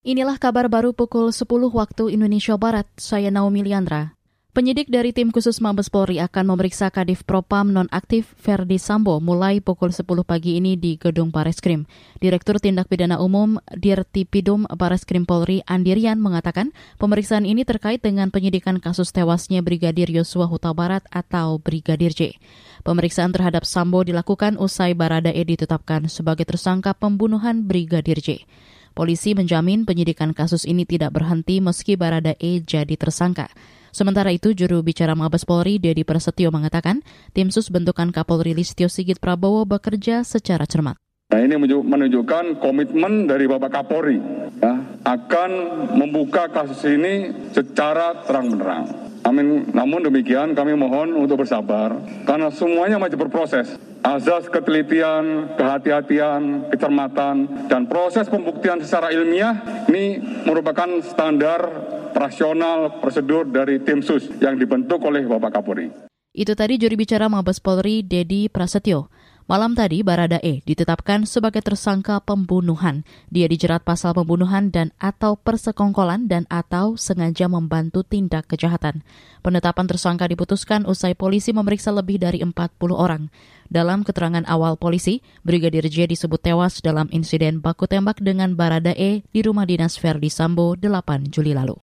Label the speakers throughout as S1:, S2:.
S1: Inilah kabar baru pukul 10 waktu Indonesia Barat. Saya Naomi Liandra. Penyidik dari tim khusus Mabes Polri akan memeriksa Kadif Propam nonaktif Ferdi Sambo mulai pukul 10 pagi ini di Gedung Bareskrim. Direktur Tindak Pidana Umum Dirtipidum Bareskrim Polri Andirian mengatakan pemeriksaan ini terkait dengan penyidikan kasus tewasnya Brigadir Yosua Huta Barat atau Brigadir J. Pemeriksaan terhadap Sambo dilakukan usai Baradae ditetapkan sebagai tersangka pembunuhan Brigadir J. Polisi menjamin penyidikan kasus ini tidak berhenti meski Barada E jadi tersangka. Sementara itu, juru bicara Mabes Polri, Dedi Prasetyo mengatakan, tim sus bentukan Kapolri Listio Sigit Prabowo bekerja secara cermat.
S2: Nah ini menunjukkan komitmen dari Bapak Kapolri ya, akan membuka kasus ini secara terang-menerang. Amin. Namun demikian kami mohon untuk bersabar karena semuanya masih berproses. Azas ketelitian, kehati-hatian, kecermatan, dan proses pembuktian secara ilmiah ini merupakan standar rasional prosedur dari tim sus yang dibentuk oleh Bapak Kapolri.
S1: Itu tadi juri bicara Mabes Polri Dedi Prasetyo. Malam tadi, Barada E ditetapkan sebagai tersangka pembunuhan. Dia dijerat pasal pembunuhan dan atau persekongkolan dan atau sengaja membantu tindak kejahatan. Penetapan tersangka diputuskan usai polisi memeriksa lebih dari 40 orang. Dalam keterangan awal polisi, Brigadir J disebut tewas dalam insiden baku tembak dengan Barada E di rumah dinas Verdi Sambo 8 Juli lalu.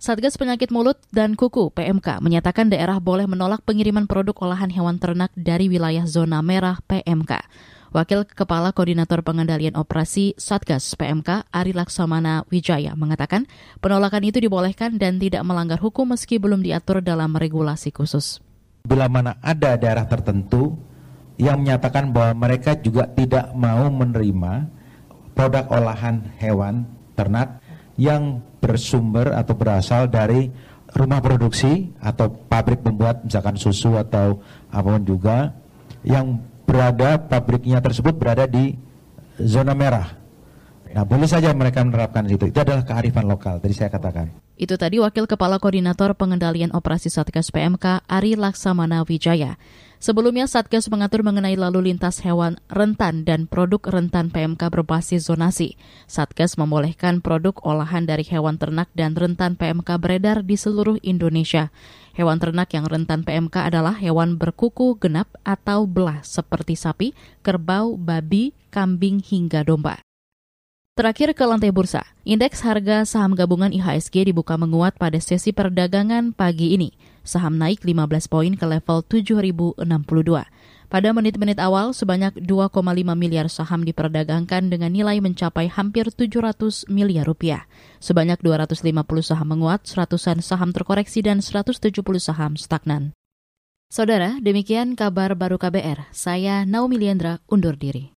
S1: Satgas Penyakit Mulut dan Kuku PMK menyatakan daerah boleh menolak pengiriman produk olahan hewan ternak dari wilayah zona merah PMK. Wakil Kepala Koordinator Pengendalian Operasi Satgas PMK Ari Laksamana Wijaya mengatakan penolakan itu dibolehkan dan tidak melanggar hukum meski belum diatur dalam regulasi khusus.
S3: Bila mana ada daerah tertentu yang menyatakan bahwa mereka juga tidak mau menerima produk olahan hewan ternak yang bersumber atau berasal dari rumah produksi atau pabrik pembuat misalkan susu atau apa pun juga yang berada pabriknya tersebut berada di zona merah. Nah, boleh saja mereka menerapkan itu. Itu adalah kearifan lokal, tadi saya katakan.
S1: Itu tadi Wakil Kepala Koordinator Pengendalian Operasi Satgas PMK Ari Laksamana Wijaya. Sebelumnya, Satgas mengatur mengenai lalu lintas hewan rentan dan produk rentan PMK berbasis zonasi. Satgas membolehkan produk olahan dari hewan ternak dan rentan PMK beredar di seluruh Indonesia. Hewan ternak yang rentan PMK adalah hewan berkuku genap atau belah seperti sapi, kerbau, babi, kambing, hingga domba. Terakhir ke lantai bursa, indeks harga saham gabungan IHSG dibuka menguat pada sesi perdagangan pagi ini. Saham naik 15 poin ke level 7.062. Pada menit-menit awal, sebanyak 2,5 miliar saham diperdagangkan dengan nilai mencapai hampir 700 miliar rupiah. Sebanyak 250 saham menguat, seratusan saham terkoreksi, dan 170 saham stagnan. Saudara, demikian kabar baru KBR. Saya Naomi Liandra, undur diri.